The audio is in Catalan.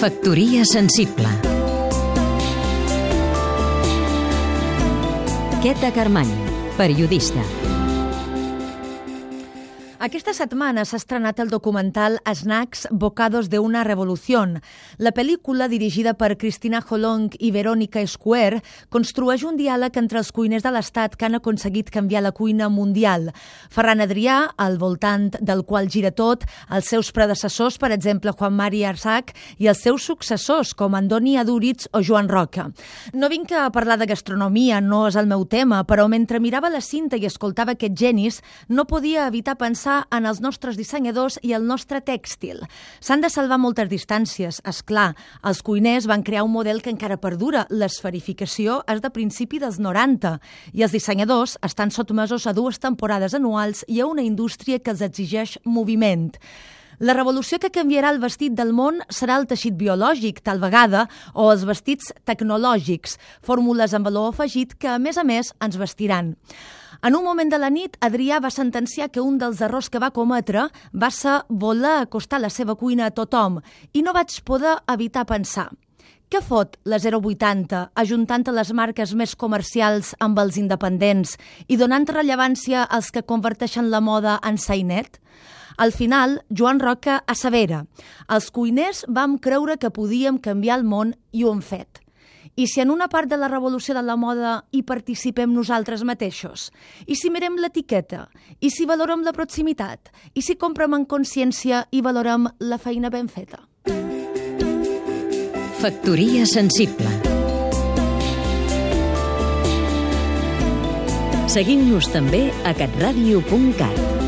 Factoria sensible. Queta Carmany, periodista aquesta setmana s'ha estrenat el documental Snacks Bocados de una Revolución. La pel·lícula, dirigida per Cristina Holong i Verónica Square, construeix un diàleg entre els cuiners de l'Estat que han aconseguit canviar la cuina mundial. Ferran Adrià, al voltant del qual gira tot, els seus predecessors, per exemple, Juan Mari Arsac, i els seus successors, com Andoni Adúritz o Joan Roca. No vinc a parlar de gastronomia, no és el meu tema, però mentre mirava la cinta i escoltava aquests genis, no podia evitar pensar pensar en els nostres dissenyadors i el nostre tèxtil. S'han de salvar moltes distàncies, és clar. Els cuiners van crear un model que encara perdura. L'esferificació és de principi dels 90 i els dissenyadors estan sotmesos a dues temporades anuals i a una indústria que els exigeix moviment. La revolució que canviarà el vestit del món serà el teixit biològic, tal vegada, o els vestits tecnològics, fórmules amb valor afegit que, a més a més, ens vestiran. En un moment de la nit, Adrià va sentenciar que un dels errors que va cometre va ser voler acostar la seva cuina a tothom i no vaig poder evitar pensar què fot la 080 ajuntant les marques més comercials amb els independents i donant rellevància als que converteixen la moda en sainet? Al final, Joan Roca assevera els cuiners vam creure que podíem canviar el món i ho hem fet. I si en una part de la revolució de la moda hi participem nosaltres mateixos? I si mirem l'etiqueta? I si valorem la proximitat? I si comprem en consciència i valorem la feina ben feta? Factoria sensible Seguim-nos també a catradio.cat